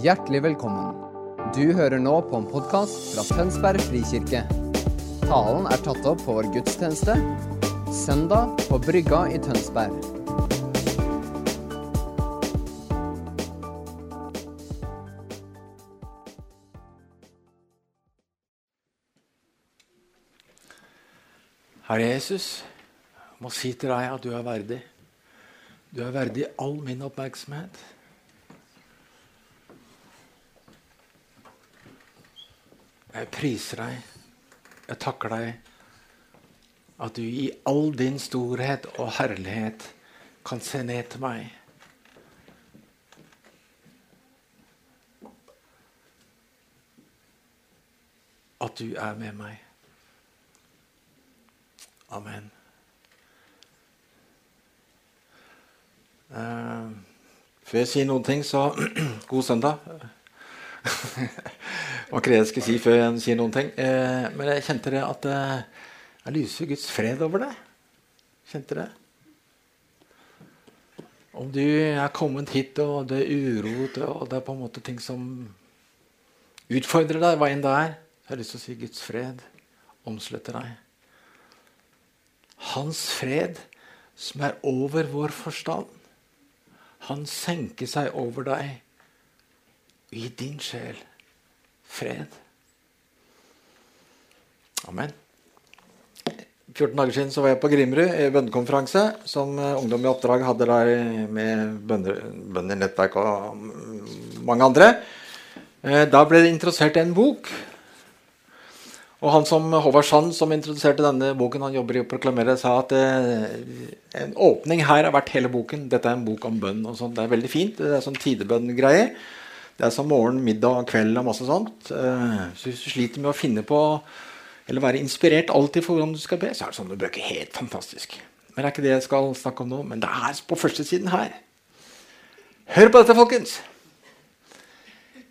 Hjertelig velkommen. Du hører nå på en podkast fra Tønsberg frikirke. Talen er tatt opp på vår gudstjeneste søndag på Brygga i Tønsberg. Herre Jesus, jeg må si til deg at du er verdig. Du er verdig all min oppmerksomhet. Jeg priser deg, jeg takker deg at du i all din storhet og herlighet kan se ned til meg. At du er med meg. Amen. Uh, før jeg sier noen ting, så God søndag. Det var det jeg skulle si før jeg sier noen ting. Uh, men jeg kjente det at uh, jeg lyser Guds fred over deg. Kjente det. Om du er kommet hit, og det er uro, og det er på en måte ting som utfordrer deg, hva enn det er, så har jeg lyst til å si Guds fred omslutter deg. Hans fred, som er over vår forstand, han senker seg over deg gir din sjel fred. Amen. 14 dager siden så var jeg på Grimrud i bønnekonferanse som Ungdom i oppdrag hadde der med bønder, nettverk og mange andre. Da ble det interessert i en bok og han som Håvard Sand, som introduserte denne boken, han jobber i å proklamere, sa at eh, en åpning her har vært hele boken. Dette er en bok om bønn. og sånt. Det er veldig fint. Det er sånn tidebønngreie. Det er som morgen, middag kveld og masse sånt. Eh, så hvis du sliter med å finne på eller være inspirert alltid for hvordan du skal be, så er det sånne bøker helt fantastisk. Men det er ikke det jeg skal snakke om nå. Men det er på førstesiden her. Hør på dette, folkens!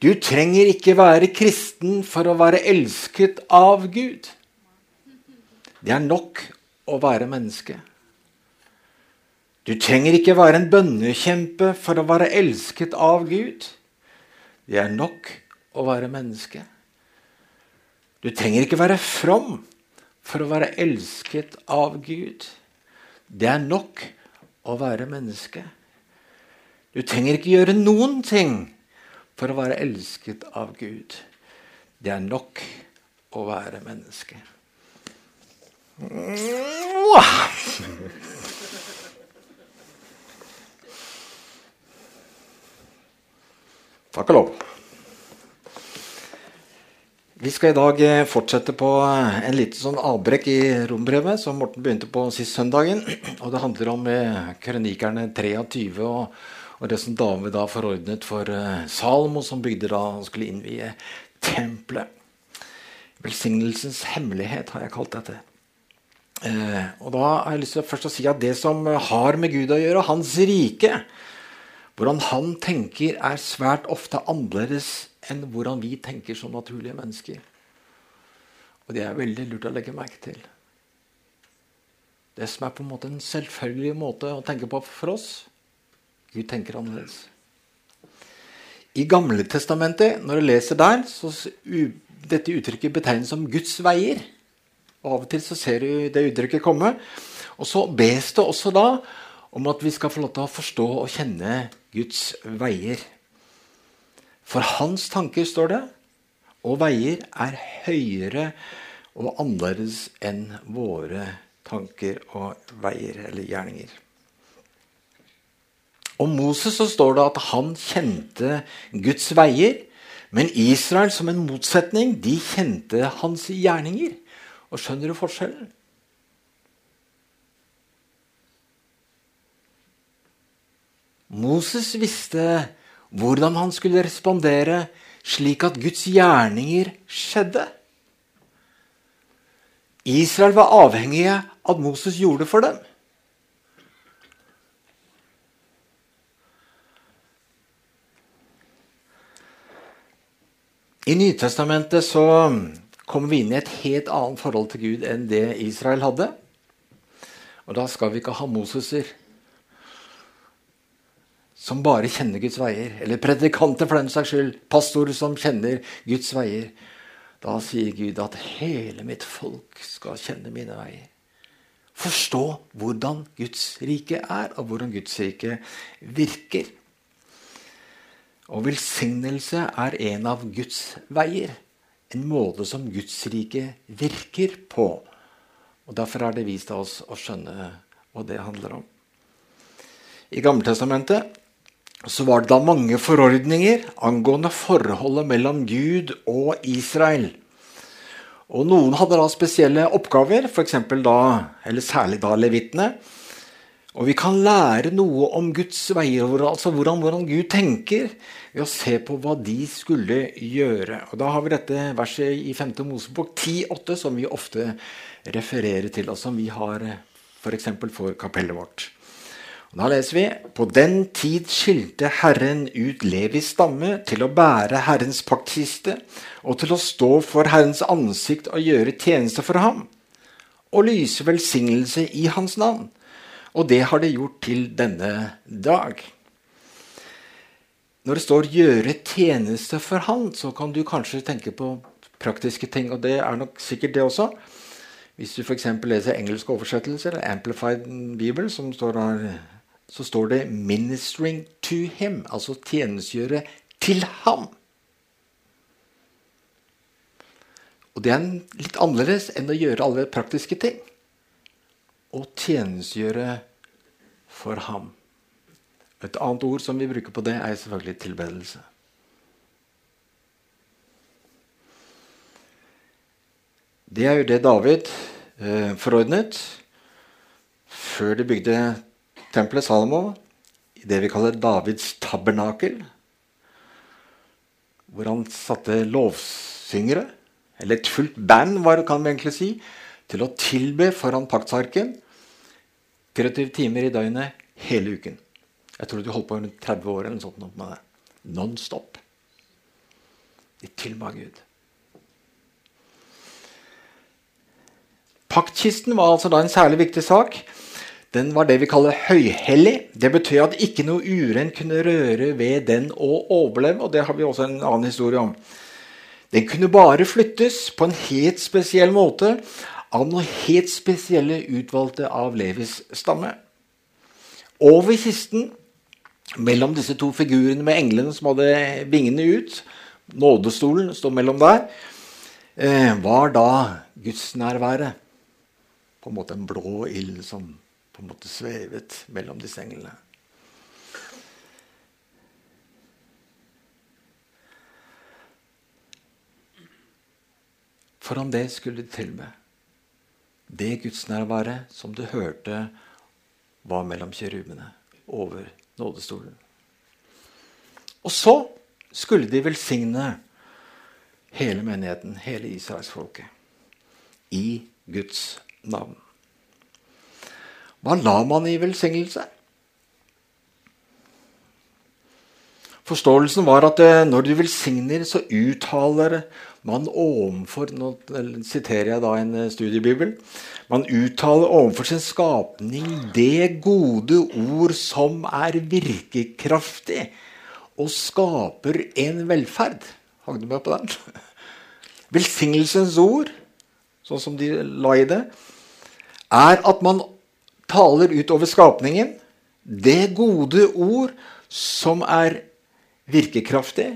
Du trenger ikke være kristen for å være elsket av Gud. Det er nok å være menneske. Du trenger ikke være en bønnekjempe for å være elsket av Gud. Det er nok å være menneske. Du trenger ikke være from for å være elsket av Gud. Det er nok å være menneske. Du trenger ikke gjøre noen ting for å være elsket av Gud. Det er nok å være menneske. Takk og lov. Vi skal i dag fortsette på en liten sånn avbrekk i rombrevet som Morten begynte på sist søndagen. Og Det handler om krønikerne 23 og og det som David da forordnet for Salmo, som bygde da han skulle innvie tempelet. Velsignelsens hemmelighet har jeg kalt dette. Eh, og da har jeg lyst til først å si at det som har med Gud å gjøre, hans rike, hvordan han tenker, er svært ofte annerledes enn hvordan vi tenker som naturlige mennesker. Og det er veldig lurt å legge merke til. Det som er på en måte en selvfølgelig måte å tenke på for oss, Gud tenker annerledes. I Gamle Testamentet, når du leser der, så dette uttrykket betegnes som Guds veier. Og Av og til så ser du det uttrykket komme. Og så bes det også da om at vi skal få lov til å forstå og kjenne Guds veier. For hans tanker, står det, og veier er høyere og annerledes enn våre tanker og veier eller gjerninger. Om Moses så står det at han kjente Guds veier. Men Israel som en motsetning, de kjente hans gjerninger. Og skjønner du forskjellen? Moses visste hvordan han skulle respondere slik at Guds gjerninger skjedde. Israel var avhengige av at Moses gjorde for dem. I Nytestamentet så kommer vi inn i et helt annet forhold til Gud enn det Israel hadde. Og da skal vi ikke ha Moseser. Som bare kjenner Guds veier, eller predikanter for den saks skyld, pastorer som kjenner Guds veier, da sier Gud at hele mitt folk skal kjenne mine veier. Forstå hvordan Guds rike er, og hvordan Guds rike virker. Og velsignelse er en av Guds veier. En måte som Guds rike virker på. Og Derfor er det vist av oss å skjønne hva det handler om. I Gammeltestamentet så var det da mange forordninger angående forholdet mellom Gud og Israel. Og Noen hadde da spesielle oppgaver, f.eks. da, eller særlig da levitene. Og vi kan lære noe om Guds veier, altså hvordan, hvordan, Gud tenker, ved å se på hva de skulle gjøre. Og Da har vi dette verset i 5. Mosebok 10,8 som vi ofte refererer til, og som vi har f.eks. For, for kapellet vårt. Da leser vi På den tid skilte Herren ut Levis stamme til å bære Herrens paktkiste og til å stå for Herrens ansikt og gjøre tjeneste for ham, og lyse velsignelse i hans navn. Og det har det gjort til denne dag. Når det står 'gjøre tjeneste for Han', så kan du kanskje tenke på praktiske ting. Og det er nok sikkert det også. Hvis du f.eks. leser engelske oversettelser, Amplified Bible, som står der så står det 'ministering to him', altså tjenestegjøre til ham. Og det er litt annerledes enn å gjøre alle praktiske ting. Å tjenestegjøre for ham. Et annet ord som vi bruker på det, er selvfølgelig tilbedelse. Det er jo det David eh, forordnet før de bygde tempelet Salomo i det vi kaller Davids tabernakel. Hvor han satte lovsyngere, eller et fullt band, hva kan vi egentlig si, til å tilbe foran paktsarken 23 timer i døgnet hele uken. Jeg tror de holdt på rundt 30 år eller noe sånt med det. Non stop. De tilba Gud. Paktkisten var altså da en særlig viktig sak den var det vi kaller høyhellig. Det betyr at ikke noe urent kunne røre ved den og overleve. og Det har vi også en annen historie om. Den kunne bare flyttes på en helt spesiell måte av noen helt spesielle utvalgte av Levis stamme. Over kisten, mellom disse to figurene med englene som hadde vingene ut, nådestolen står mellom der, eh, var da gudsnærværet. På en måte en blå ild som på en måte svevet mellom disse englene. Foran det skulle de til med det gudsnærværet som du hørte var mellom kjerubene over nådestolen. Og så skulle de velsigne hele menigheten, hele israelsfolket, i Guds navn. Hva la man i velsignelse? Forståelsen var at eh, når du velsigner, så uttaler man overfor Nå siterer jeg da en eh, studiebibel. Man uttaler overfor sin skapning det gode ord som er virkekraftig og skaper en velferd. Hang du med på den? Velsignelsens ord, sånn som de la i det, er at man taler utover skapningen det gode ord som er virkekraftig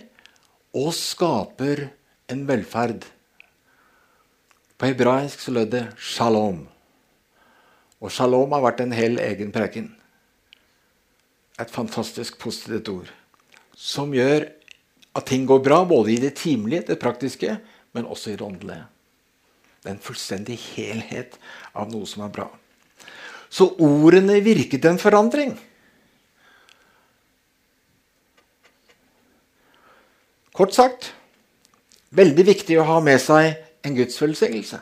og skaper en velferd. På hebraisk så lød det 'shalom'. Og shalom har vært en hel egen preken. Et fantastisk positivt ord. Som gjør at ting går bra, både i det timelige, det praktiske, men også i det åndelige. Det er en fullstendig helhet av noe som er bra. Så ordene virket en forandring. Kort sagt veldig viktig å ha med seg en Guds velsignelse.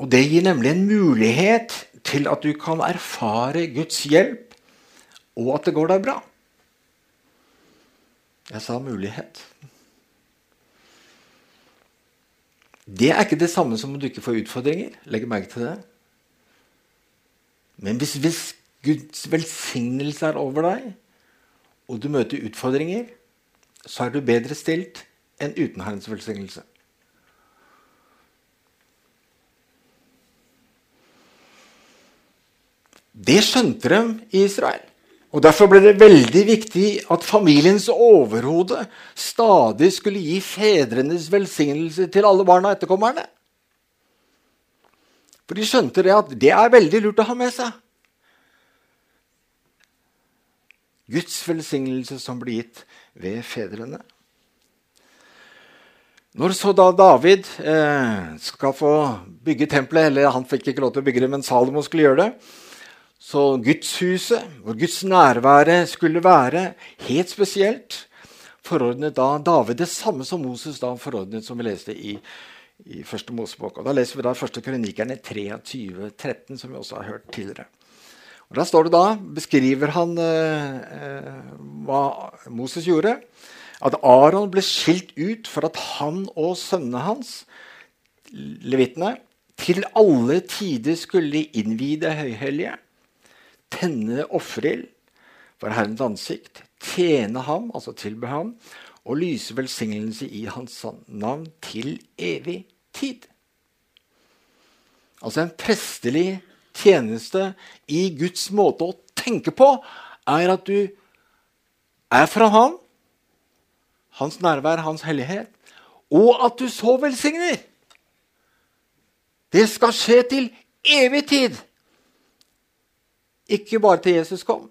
Og det gir nemlig en mulighet til at du kan erfare Guds hjelp, og at det går deg bra. Jeg sa mulighet. Det er ikke det samme som om du ikke får utfordringer. Legg merke til det. Men hvis Guds velsignelse er over deg, og du møter utfordringer, så er du bedre stilt enn uten Herrens velsignelse. Det skjønte de i Israel. Og Derfor ble det veldig viktig at familiens overhode stadig skulle gi fedrenes velsignelse til alle barna og etterkommerne. For de skjønte det at det er veldig lurt å ha med seg. Guds velsignelse som blir gitt ved fedrene. Når så da David eh, skal få bygge tempelet, eller han fikk ikke lov til å bygge det, men Salomo skulle gjøre det, så gudshuset, hvor Guds nærvære skulle være helt spesielt, forordnet da David det samme som Moses da forordnet, som vi leste i, i første Mosebok. Og Da leser vi da første kronikerne 23, 13, som vi også har hørt tidligere. Og Da står det da, beskriver han eh, eh, hva Moses gjorde. At Aron ble skilt ut for at han og sønnene hans, levitene, til alle tider skulle innvie det høyhellige tenne offerild for Herrens ansikt, tjene ham, altså tilbe ham, og lyse velsignelse i hans navn til evig tid. Altså en prestelig tjeneste i Guds måte å tenke på er at du er fra ham, hans nærvær, hans hellighet, og at du så velsigner. Det skal skje til evig tid. Ikke bare til Jesus kom.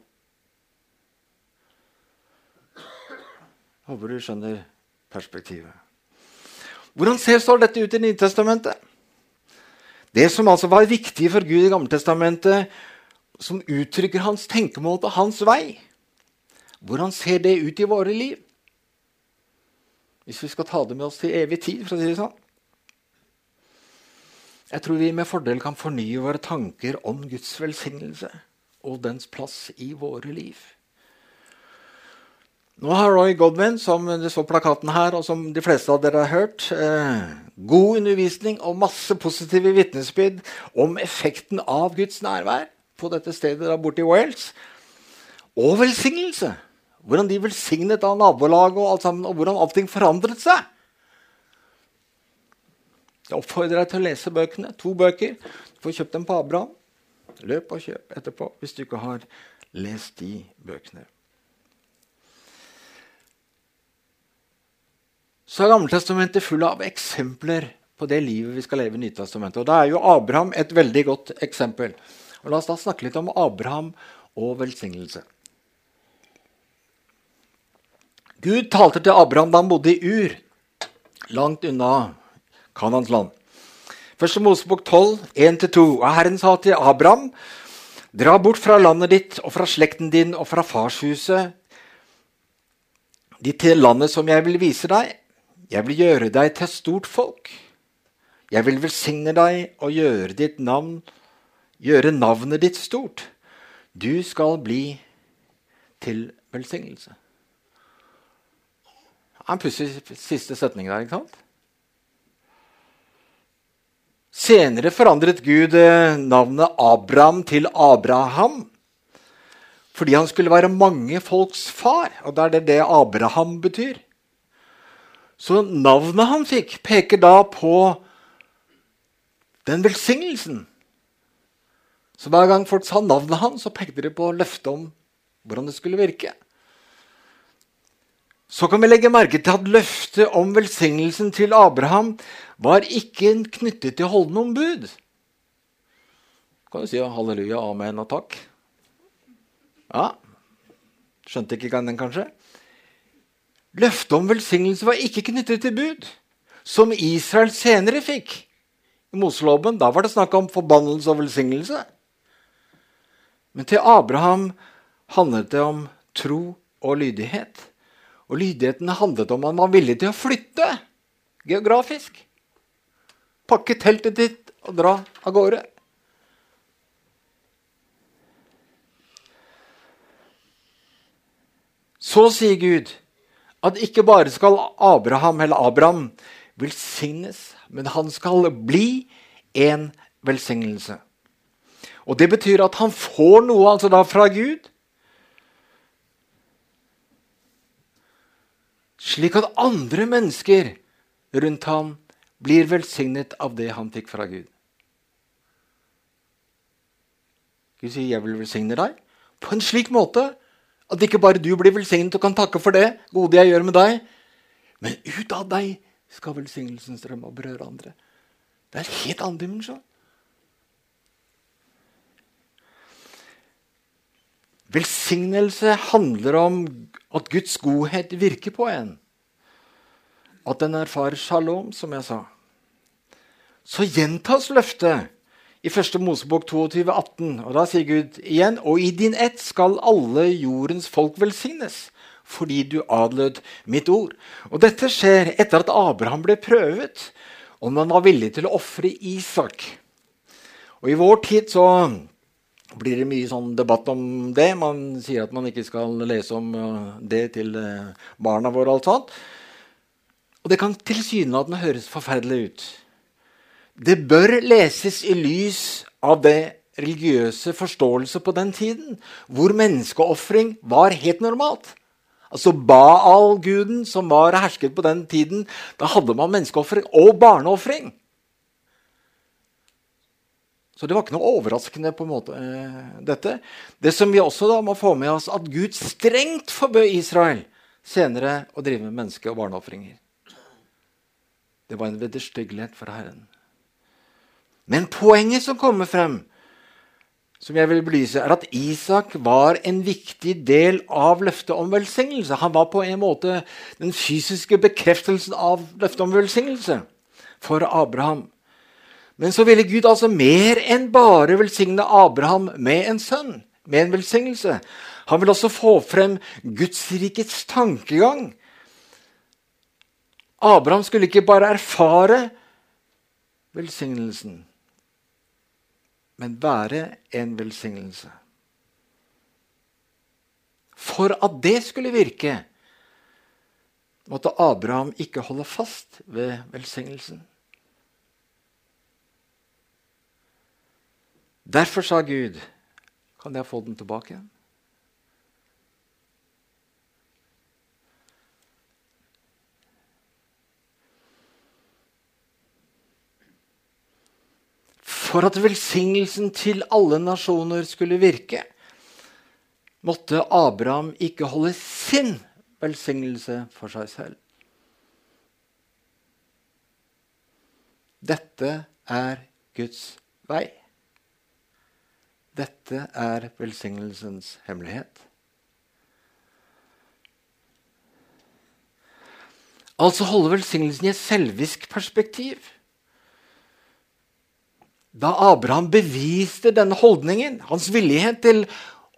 Håper du skjønner perspektivet. Hvordan ser så dette ut i Nytestamentet? Det som altså var viktig for Gud i Gammeltestamentet, som uttrykker hans tenkemåte, hans vei. Hvordan ser det ut i våre liv? Hvis vi skal ta det med oss til evig tid, for å si det sånn. Jeg tror vi med fordel kan fornye våre tanker om Guds velsignelse og dens plass i våre liv. Nå har Roy Godwin, som du så plakaten her, og som de fleste av dere har hørt, eh, god undervisning og masse positive vitnesbyrd om effekten av Guds nærvær på dette stedet der borte i Wales. Og velsignelse. Hvordan de velsignet av nabolaget, og alt sammen, og hvordan allting forandret seg. Jeg oppfordrer deg til å lese bøkene. To bøker. Du får kjøpt dem på Abraham. Løp og kjøp etterpå hvis du ikke har lest de bøkene. Så er Gammeltestamentet full av eksempler på det livet vi skal leve i Nytestamentet. Og Da er jo Abraham et veldig godt eksempel. Og La oss da snakke litt om Abraham og velsignelse. Gud talte til Abraham da han bodde i Ur, langt unna Kanans land. Første Mosebok 12, 1-2. Og Herren sa til Abraham.: Dra bort fra landet ditt og fra slekten din og fra farshuset ditt til landet som jeg vil vise deg. Jeg vil gjøre deg til stort folk. Jeg vil velsigne deg og gjøre ditt navn gjøre navnet ditt stort. Du skal bli til velsignelse. Det er en pussig siste setning der, ikke sant? Senere forandret Gud eh, navnet Abraham til Abraham fordi han skulle være mange folks far. Og det er det det Abraham betyr. Så navnet han fikk, peker da på den velsignelsen. Så hver gang folk sa navnet hans, så pekte de på løftet om hvordan det skulle virke. Så kan vi legge merke til at løftet om velsignelsen til Abraham var ikke knyttet til å holde noen bud. Kan du si halleluja, amen og takk? Ja. Skjønte ikke den, kanskje? Løftet om velsignelse var ikke knyttet til bud, som Israel senere fikk. I Moseloven da var det snakk om forbannelse og velsignelse. Men til Abraham handlet det om tro og lydighet. Og lydigheten handlet om at man var villig til å flytte geografisk. Pakke teltet ditt og dra av gårde. Så sier Gud at ikke bare skal Abraham eller Abraham velsignes, men han skal bli en velsignelse. Og det betyr at han får noe altså da fra Gud. Slik at andre mennesker rundt ham blir velsignet av det han fikk fra Gud. Gud sier 'jeg vil velsigne deg' på en slik måte at ikke bare du blir velsignet og kan takke for det gode jeg gjør med deg, men ut av deg skal velsignelsen strømme og berøre andre. Det er en helt annen dimensjon. Velsignelse handler om at Guds godhet virker på en. At en erfarer shalom, som jeg sa. Så gjentas løftet i 1. Mosebok 22, 18. Og da sier Gud igjen Og i din ett skal alle jordens folk velsignes, fordi du adlød mitt ord. Og dette skjer etter at Abraham ble prøvet, om han var villig til å ofre Isak. Og i vår tid så blir det mye sånn debatt om det. Man sier at man ikke skal lese om uh, det til uh, barna våre. og alt sånt. Og det kan tilsynelatende høres forferdelig ut. Det bør leses i lys av det religiøse forståelse på den tiden, hvor menneskeofring var helt normalt. Altså Baal-guden, som var hersket på den tiden, da hadde man menneskeofring og barneofring. Så det var ikke noe overraskende på en måte, eh, dette. Det som vi også da må få med oss, at Gud strengt forbød Israel senere å drive med menneske- og barneofringer. Det var en vederstyggelighet for Herren. Men poenget som kommer frem, som jeg vil belyse, er at Isak var en viktig del av løftet om velsignelse. Han var på en måte den fysiske bekreftelsen av løftet om velsignelse for Abraham. Men så ville Gud altså mer enn bare velsigne Abraham med en sønn, med en velsignelse. Han vil også få frem Gudsrikets tankegang. Abraham skulle ikke bare erfare velsignelsen, men være en velsignelse. For at det skulle virke, måtte Abraham ikke holde fast ved velsignelsen. Derfor sa Gud, kan jeg få den tilbake igjen? For at velsignelsen til alle nasjoner skulle virke, måtte Abraham ikke holde sin velsignelse for seg selv. Dette er Guds vei. Dette er velsignelsens hemmelighet. Altså holde velsignelsen i et selvisk perspektiv. Da Abraham beviste denne holdningen, hans villighet til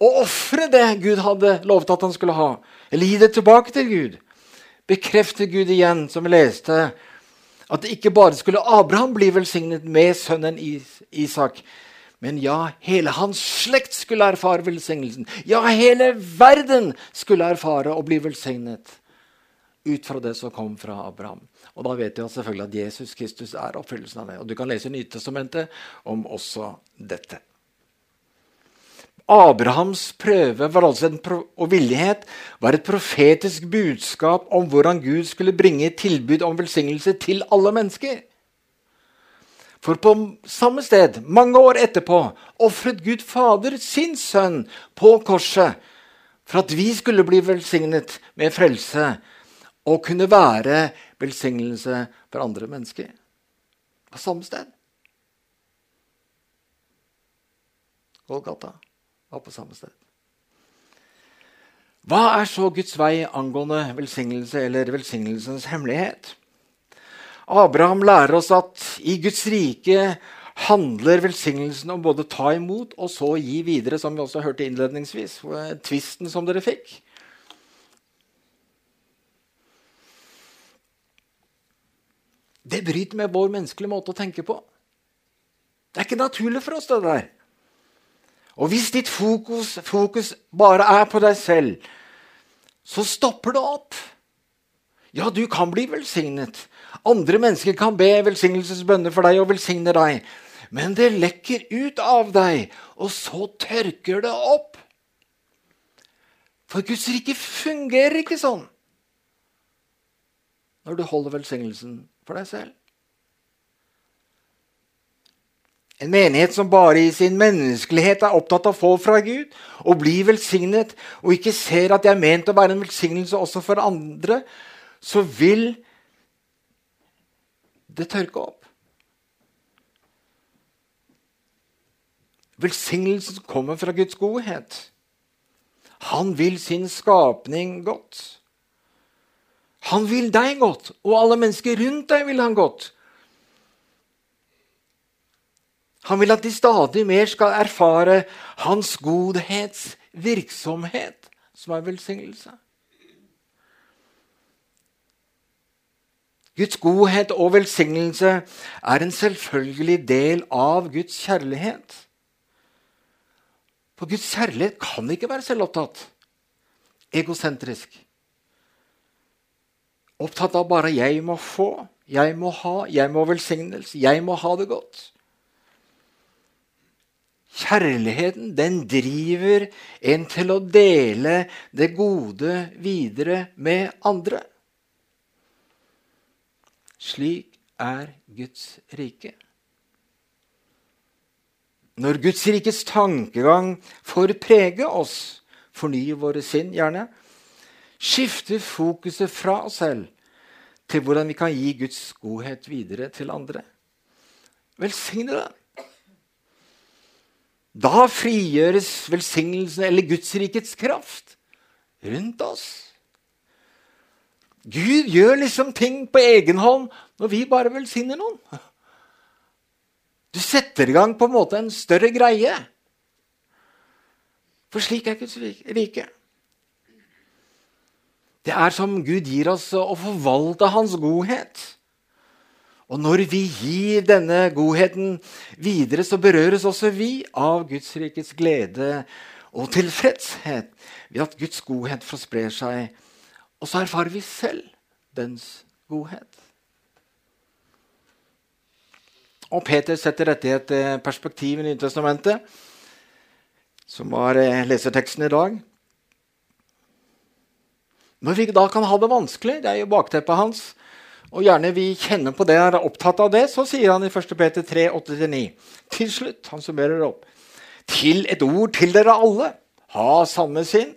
å ofre det Gud hadde lovet at han skulle ha, eller gi det tilbake til Gud, bekreftet Gud igjen, som vi leste, at ikke bare skulle Abraham bli velsignet med sønnen Isak, men ja, hele hans slekt skulle erfare velsignelsen. Ja, hele verden skulle erfare å bli velsignet ut fra det som kom fra Abraham. Og da vet vi selvfølgelig at Jesus Kristus er oppfyllelsen av det. Og du kan lese Nytestamentet om også dette. Abrahams prøve var altså en og villighet var et profetisk budskap om hvordan Gud skulle bringe tilbud om velsignelse til alle mennesker. For på samme sted, mange år etterpå, ofret Gud Fader sin sønn på korset for at vi skulle bli velsignet med frelse og kunne være velsignelse for andre mennesker. På samme sted. Golgata var på samme sted. Hva er så Guds vei angående velsignelse eller velsignelsens hemmelighet? Abraham lærer oss at i Guds rike handler velsignelsen om både ta imot og så gi videre, som vi også hørte innledningsvis. Tvisten som dere fikk. Det bryter med vår menneskelige måte å tenke på. Det er ikke naturlig for oss, det der. Og hvis ditt fokus, fokus bare er på deg selv, så stopper det opp. Ja, du kan bli velsignet. Andre mennesker kan be velsignelsesbønner for deg og velsigne deg. men det lekker ut av deg, og så tørker det opp. For Guds rike fungerer ikke sånn når du holder velsignelsen for deg selv. En menighet som bare i sin menneskelighet er opptatt av å få fra Gud og bli velsignet, og ikke ser at det er ment å være en velsignelse også for andre, så vil det tørke opp. Velsignelsen kommer fra Guds godhet. Han vil sin skapning godt. Han vil deg godt, og alle mennesker rundt deg vil han godt. Han vil at de stadig mer skal erfare hans godhetsvirksomhet, som er velsignelse. Guds godhet og velsignelse er en selvfølgelig del av Guds kjærlighet. For Guds kjærlighet kan ikke være selvopptatt, egosentrisk. Opptatt av bare 'jeg må få', 'jeg må ha', 'jeg må velsignelse', 'jeg må ha det godt'. Kjærligheten den driver en til å dele det gode videre med andre. Slik er Guds rike. Når Guds rikes tankegang får prege oss, fornye våre sinn gjerne, skifter fokuset fra oss selv til hvordan vi kan gi Guds godhet videre til andre. Velsigne dem. Da frigjøres velsignelsen eller Guds rikets kraft rundt oss. Gud gjør liksom ting på egen hånd når vi bare velsigner noen. Du setter i gang på en måte en større greie. For slik er Guds rike. Det er som Gud gir oss å forvalte Hans godhet. Og når vi gir denne godheten videre, så berøres også vi av Guds rikets glede og tilfredshet ved at Guds godhet får spre seg. Og så erfarer vi selv dens godhet. Og Peter setter dette i et eh, perspektiv i Nytestamentet, som var eh, leserteksten i dag. Når vi da kan ha det vanskelig, det er jo bakteppet hans, og gjerne vi kjenner på det, er opptatt av det, så sier han i 1. Peter 3, 8-9. Til slutt, han summerer opp. Til et ord til dere alle. Ha samme sinn.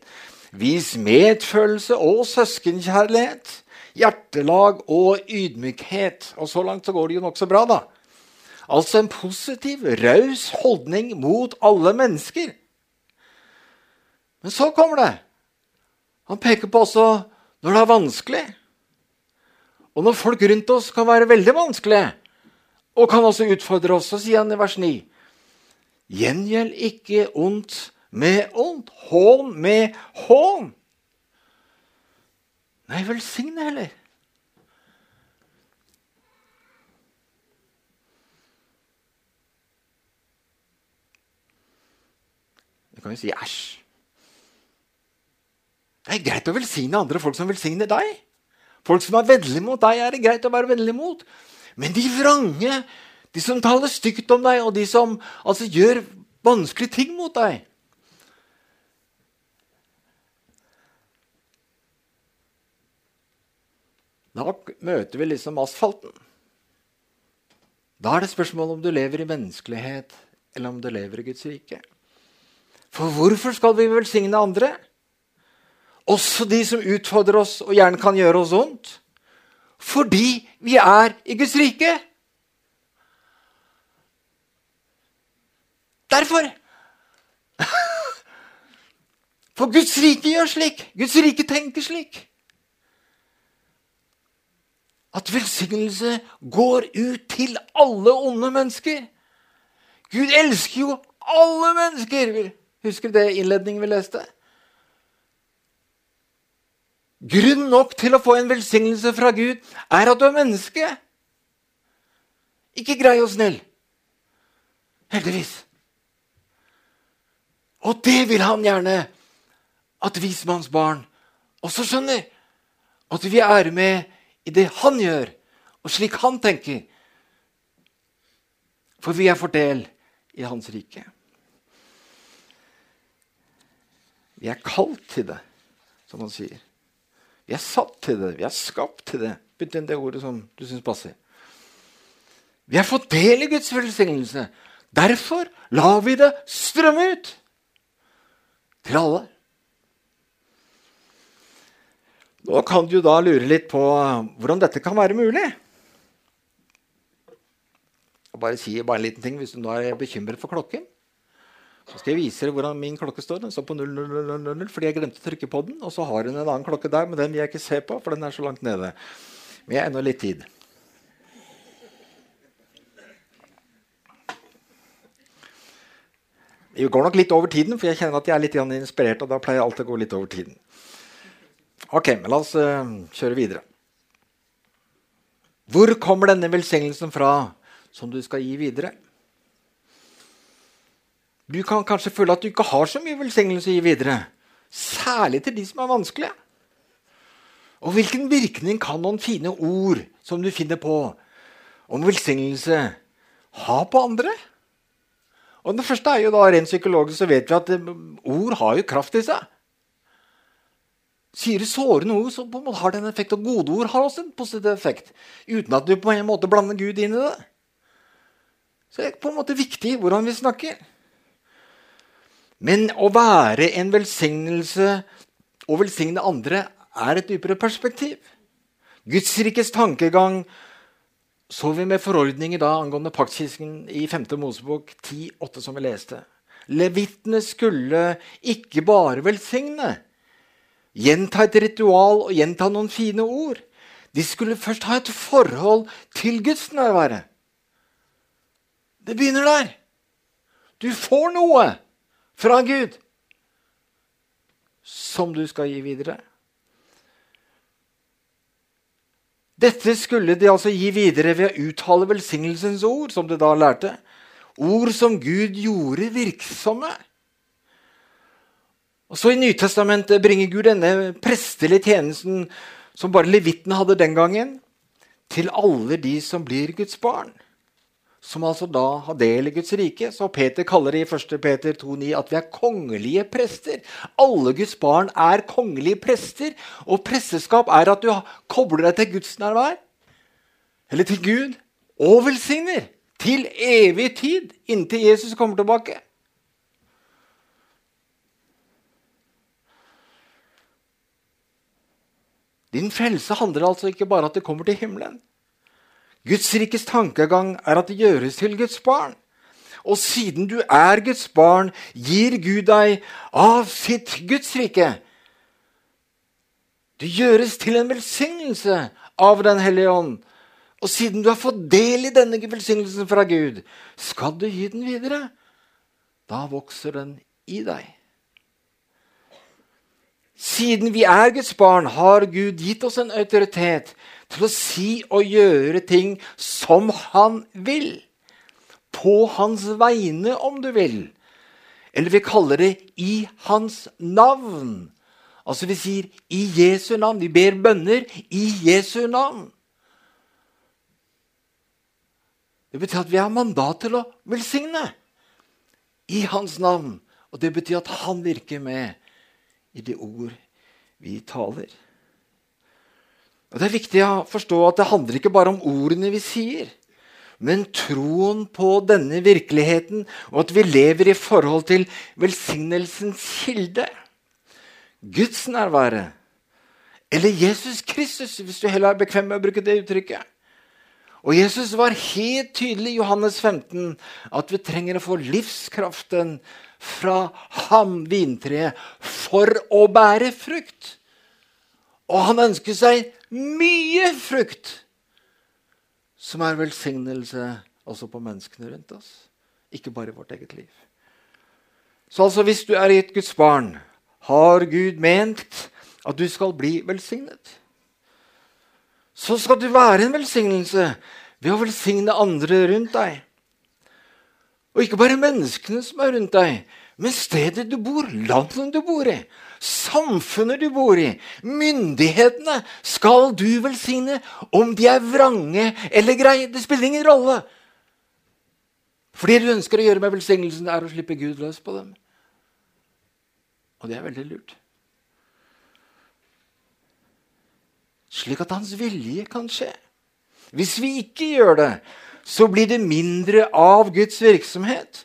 Vis medfølelse og søskenkjærlighet. Hjertelag og ydmykhet. Og så langt så går det jo nokså bra, da. Altså en positiv, raus holdning mot alle mennesker. Men så kommer det. Han peker på også når det er vanskelig. Og når folk rundt oss kan være veldig vanskelige, og kan også utfordre oss, så sier han i vers 9.: Gjengjeld ikke ondt med ondt, hån med hån. Nei, velsigne heller. Du kan jo si æsj. Det er greit å velsigne andre folk som velsigner deg. Folk som er vennlige mot deg, er det greit å være vennlig mot. Men de vrange, de som taler stygt om deg, og de som altså, gjør vanskelige ting mot deg Da møter vi liksom asfalten. Da er det spørsmål om du lever i menneskelighet, eller om du lever i Guds rike. For hvorfor skal vi velsigne andre? Også de som utfordrer oss og gjerne kan gjøre oss vondt. Fordi vi er i Guds rike. Derfor. For Guds rike gjør slik. Guds rike tenker slik. At velsignelse går ut til alle onde mennesker. Gud elsker jo alle mennesker. Husker du det innledningen vi leste? Grunn nok til å få en velsignelse fra Gud er at du er menneske. Ikke grei og snill. Heldigvis. Og det vil han gjerne at vismannsbarn også skjønner. At vi er med i det han gjør, og slik han tenker. For vi er fordel i Hans rike. Vi er kalt til det, som han sier. Vi er satt til det. Vi er skapt til det. Bytt inn det ordet som du syns passer. Vi har fått del i Guds velsignelse. Derfor lar vi det strømme ut til alle. Nå kan du da lure litt på hvordan dette kan være mulig. Jeg bare si bare en liten ting hvis du nå er bekymret for klokken. Så skal jeg vise dere hvordan min klokke står. Den står på 0000 fordi jeg glemte å trykke på den. Og så har hun en annen klokke der, men den vil jeg ikke se på, for den er så langt nede. Men jeg har ennå litt tid. Vi går nok litt over tiden, for jeg kjenner at jeg er litt inspirert. og da pleier alltid å gå litt over tiden. Ok, men la oss uh, kjøre videre. Hvor kommer denne velsignelsen fra som du skal gi videre? Du kan kanskje føle at du ikke har så mye velsignelse å gi videre. Særlig til de som er vanskelige. Og hvilken virkning kan noen fine ord som du finner på om velsignelse, ha på andre? Og det første er jo da, Rent psykologisk så vet vi at eh, ord har jo kraft i seg. Sier du sårende ord, så har det en effekt. Og gode ord har også en positiv effekt. Uten at du på en måte blander Gud inn i det. Så det er på en måte viktig hvordan vi snakker. Men å være en velsignelse og velsigne andre er et dypere perspektiv. Guds rikes tankegang så vi med forordninger da angående paktkisken i 5. Mosebok 10,8, som vi leste. Levitene skulle ikke bare velsigne, gjenta et ritual og gjenta noen fine ord. De skulle først ha et forhold til Guds nærvære. Det begynner der. Du får noe fra Gud som du skal gi videre. Dette skulle de altså gi videre ved å uttale velsignelsens ord, som de da lærte. Ord som Gud gjorde virksomme. Og så I Nytestamentet bringer Gud denne prestelige tjenesten som bare levitten hadde den gangen, til alle de som blir Guds barn som altså da har del i Guds rike. Så Peter kaller det i 1. Peter 2,9 at vi er kongelige prester. Alle Guds barn er kongelige prester. Og presteskap er at du kobler deg til Guds nærvær, eller til Gud, og velsigner. Til evig tid, inntil Jesus kommer tilbake. Din frelse handler altså ikke bare om at du kommer til himmelen. Guds rikes tankegang er at det gjøres til Guds barn. Og siden du er Guds barn, gir Gud deg av sitt Guds rike. Du gjøres til en velsignelse av Den hellige ånd. Og siden du har fått del i denne velsignelsen fra Gud, skal du gi den videre. Da vokser den i deg. Siden vi er Guds barn, har Gud gitt oss en autoritet til å si og gjøre ting som han vil. På hans vegne, om du vil. Eller vi kaller det i hans navn. Altså vi sier i Jesu navn. Vi ber bønner i Jesu navn. Det betyr at vi har mandat til å velsigne i hans navn. Og det betyr at han virker med i de ord vi taler. Og Det er viktig å forstå at det handler ikke bare om ordene vi sier, men troen på denne virkeligheten, og at vi lever i forhold til velsignelsens kilde. Guds nærvære. Eller Jesus Kristus, hvis du heller er bekvem med å bruke det uttrykket. Og Jesus var helt tydelig i Johannes 15 at vi trenger å få livskraften fra ham, vintreet, for å bære frukt. Og han ønsker seg mye frukt, som er velsignelse også på menneskene rundt oss. Ikke bare i vårt eget liv. Så altså, hvis du er et Guds barn, har Gud ment at du skal bli velsignet. Så skal du være en velsignelse ved å velsigne andre rundt deg. Og ikke bare menneskene som er rundt deg, men stedet du bor, landet du bor i, samfunnet du bor i, myndighetene skal du velsigne om de er vrange eller greie. Det spiller ingen rolle. For det du ønsker å gjøre med velsignelsen, er å slippe Gud løs på dem. Og det er veldig lurt. Slik at hans vilje kan skje. Hvis vi ikke gjør det, så blir det mindre av Guds virksomhet.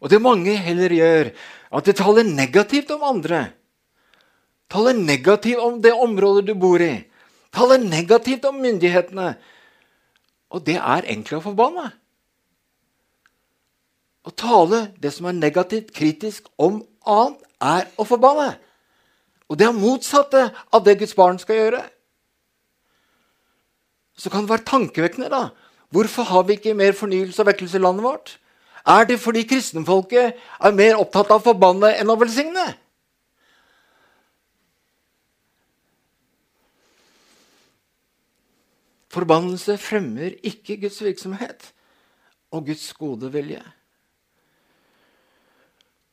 Og det mange heller gjør, at det taler negativt om andre. Taler negativt om det området du bor i. Taler negativt om myndighetene. Og det er egentlig å forbanne. Å tale det som er negativt, kritisk om annet, er å forbanne. Og det er motsatte av det Guds barn skal gjøre. Så kan det være tankevekkende, da. Hvorfor har vi ikke mer fornyelse og vekkelse i landet vårt? Er det fordi kristenfolket er mer opptatt av å forbanne enn å velsigne? Forbannelse fremmer ikke Guds virksomhet og Guds gode vilje.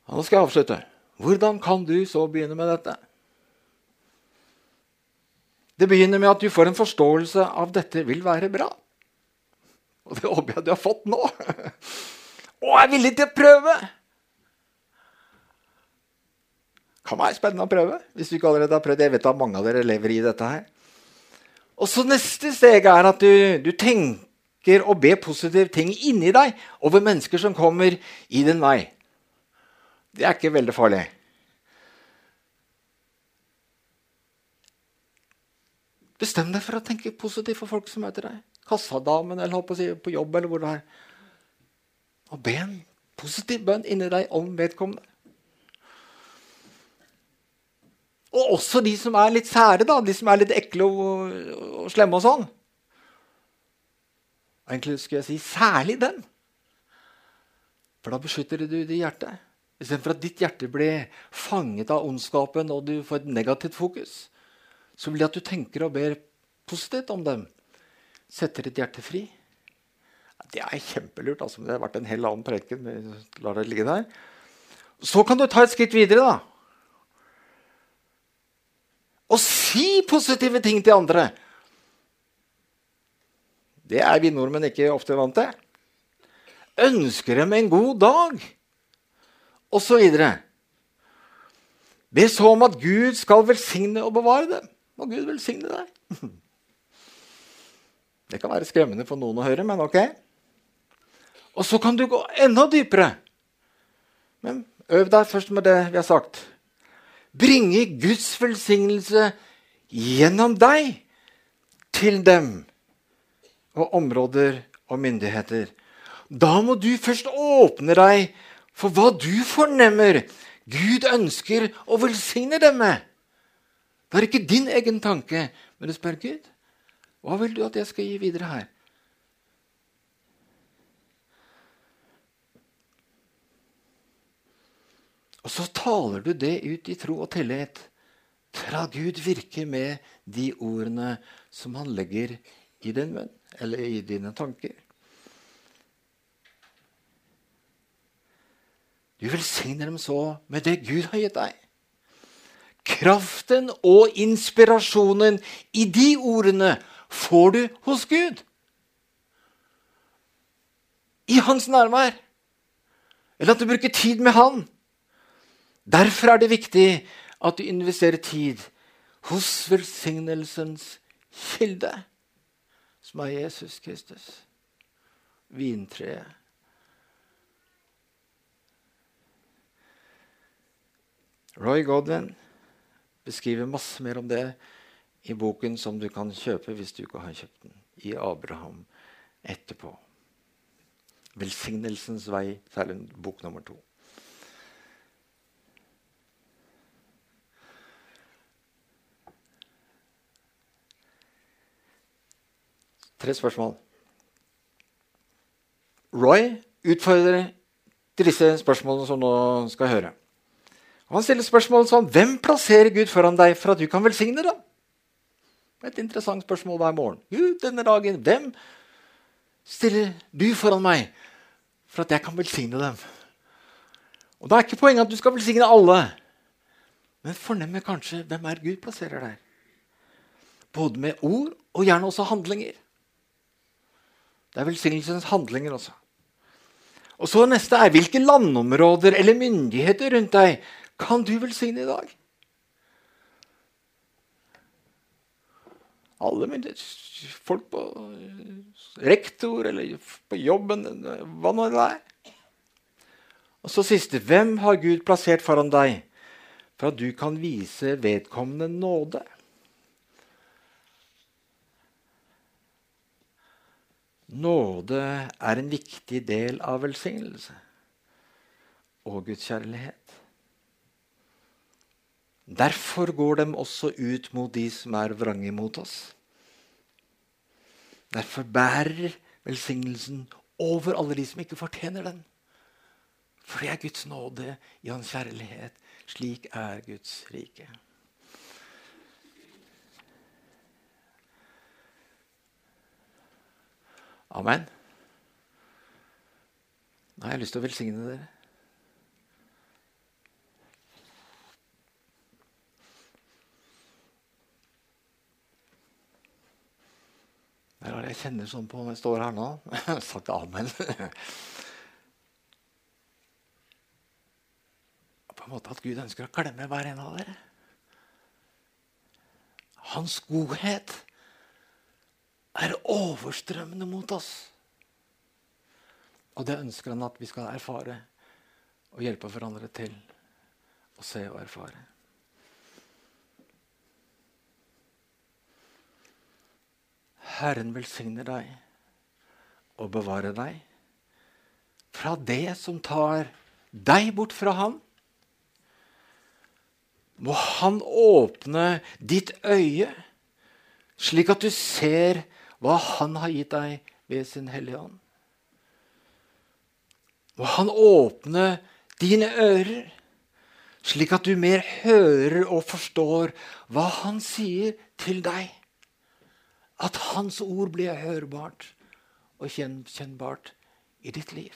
Nå skal jeg avslutte. Hvordan kan du så begynne med dette? Det begynner med at du får en forståelse av dette vil være bra. Og det håper jeg du har fått nå. Og er villig til å prøve. Kan være spennende å prøve. hvis du ikke allerede har prøvd. Jeg vet at mange av dere lever i dette her. Og så Neste steg er at du, du tenker og ber positive ting inni deg over mennesker som kommer i din vei. Det er ikke veldig farlig. Bestem deg for å tenke positivt for folk som møter deg. Kassadamen eller på jobb eller hvor det er. Og be en positiv bønn inni deg om vedkommende. Og også de som er litt sære, da, de som er litt ekle og, og slemme og sånn. Egentlig skulle jeg si særlig den. For da beskytter du ditt hjerte. Istedenfor at ditt hjerte blir fanget av ondskapen og du får et negativt fokus, så vil det at du tenker og ber positivt om dem, setter ditt hjerte fri. Det er kjempelurt. altså, Det har vært en hel annen preken. lar det ligge der. Så kan du ta et skritt videre. da. Og si positive ting til andre. Det er vi nordmenn ikke ofte vant til. Ønsker dem en god dag, osv. Be så om at Gud skal velsigne og bevare dem. Må Gud velsigne deg. Det kan være skremmende for noen å høre, men ok. Og så kan du gå enda dypere. Men øv deg først med det vi har sagt. Bringe Guds velsignelse gjennom deg til dem og områder og myndigheter. Da må du først åpne deg for hva du fornemmer Gud ønsker å velsigne dem med. Det er ikke din egen tanke, men du spør Gud hva vil du at jeg skal gi videre her. Og så taler du det ut i tro og tillit. Fra Gud virker med de ordene som han legger i din munn, eller i dine tanker. Du velsigner dem så med det Gud har gitt deg. Kraften og inspirasjonen i de ordene får du hos Gud. I hans nærvær. Eller at du bruker tid med han. Derfor er det viktig at du investerer tid hos velsignelsens kilde, som er Jesus Kristus. Vintreet. Roy Godwin beskriver masse mer om det i boken som du kan kjøpe hvis du ikke har kjøpt den, i Abraham etterpå. Velsignelsens vei, særlig bok nummer to. Tre spørsmål. Roy utfordrer til disse spørsmålene som nå skal høre. Han stiller spørsmål som Hvem plasserer Gud foran deg for at du kan velsigne dem? Et interessant spørsmål hver morgen. Gud, denne dagen, Hvem stiller du foran meg for at jeg kan velsigne dem? Og Da er ikke poenget at du skal velsigne alle. Men fornemme kanskje hvem er Gud plasserer der. Både med ord og gjerne også handlinger. Det er velsignelsens handlinger også. Og så neste er hvilke landområder eller myndigheter rundt deg kan du velsigne i dag? Alle myndigheter. Folk på rektor eller på jobben, hva nå det er. Og så siste. Hvem har Gud plassert foran deg for at du kan vise vedkommende nåde? Nåde er en viktig del av velsignelse og Guds kjærlighet. Derfor går de også ut mot de som er vrange mot oss. Derfor bærer velsignelsen over alle de som ikke fortjener den. For det er Guds nåde i Hans kjærlighet. Slik er Guds rike. Amen. Nå har jeg lyst til å velsigne dere. Det er jeg kjenner sånn på når jeg står her nå. Sagt amen. På en måte at Gud ønsker å klemme hver en av dere. Hans godhet er overstrømmende mot oss. Og det ønsker han at vi skal erfare og hjelpe hverandre til å se og erfare. Herren velsigner deg og bevarer deg fra det som tar deg bort fra ham. Må Han åpne ditt øye, slik at du ser hva Han har gitt deg ved sin Hellige Ånd. Må Han åpne dine ører, slik at du mer hører og forstår hva Han sier til deg. At Hans ord blir hørbart og kjennbart i ditt liv.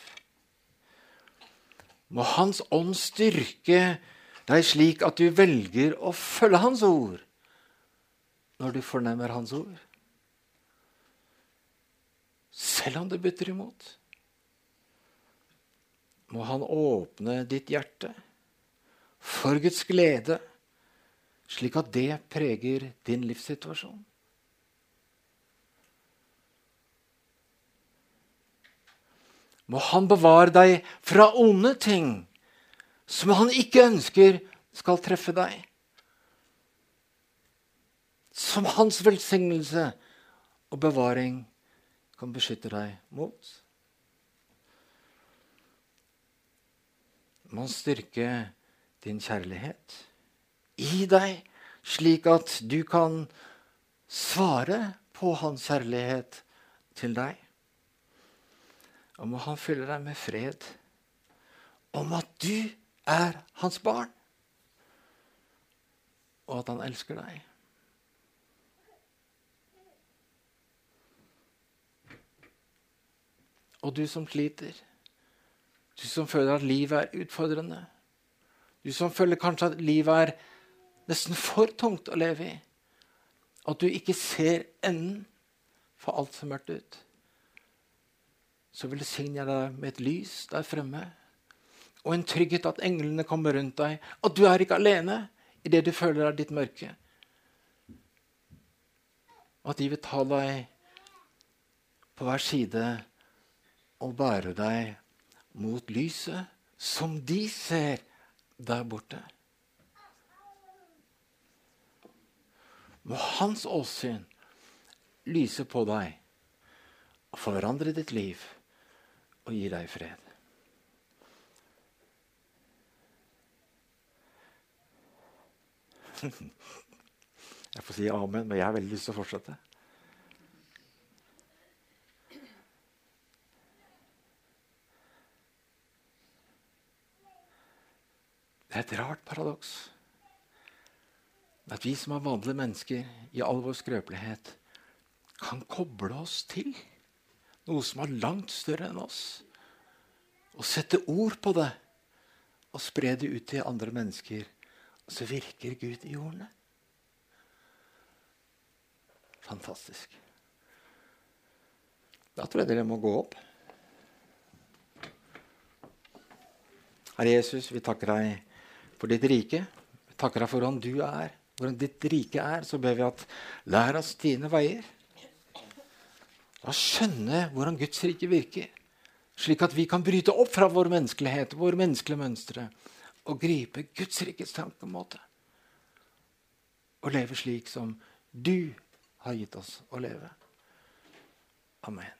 Må Hans ånd styrke deg slik at du velger å følge Hans ord når du fornemmer Hans ord. Selv om det bytter imot. Må Han åpne ditt hjerte for Guds glede, slik at det preger din livssituasjon. Må Han bevare deg fra onde ting som Han ikke ønsker skal treffe deg. Som Hans velsignelse og bevaring kan beskytte deg mot. Må Han styrke din kjærlighet i deg, slik at du kan svare på Hans kjærlighet til deg. Og må han fylle deg med fred om at du er hans barn, og at han elsker deg. Og du som sliter, du som føler at livet er utfordrende, du som føler kanskje at livet er nesten for tungt å leve i, at du ikke ser enden for alt som mørkt ut. Så velsigner jeg deg med et lys der fremme. Og en trygghet at englene kommer rundt deg. At du er ikke alene i det du føler er ditt mørke. At de vil ta deg på hver side og bære deg mot lyset som de ser der borte. Må hans åsyn lyse på deg og forandre ditt liv og gi deg fred. Jeg får si amen, men jeg har veldig lyst til å fortsette. Det er et rart paradoks. At vi som er vanlige mennesker i all vår skrøpelighet, kan koble oss til noe som er langt større enn oss. Og sette ord på det og spre det ut til andre mennesker. Og så virker Gud i ordene. Fantastisk. Da tror jeg dere må gå opp. Herre Jesus, vi takker deg for ditt rike. Vi takker deg for hvordan du er, hvordan ditt rike er. Så ber vi at lær oss dine veier. La oss skjønne hvordan Guds rike virker, slik at vi kan bryte opp fra vår menneskelighet, våre menneskelige mønstre, og gripe Guds rikes tankemåte. Og leve slik som du har gitt oss å leve. Amen.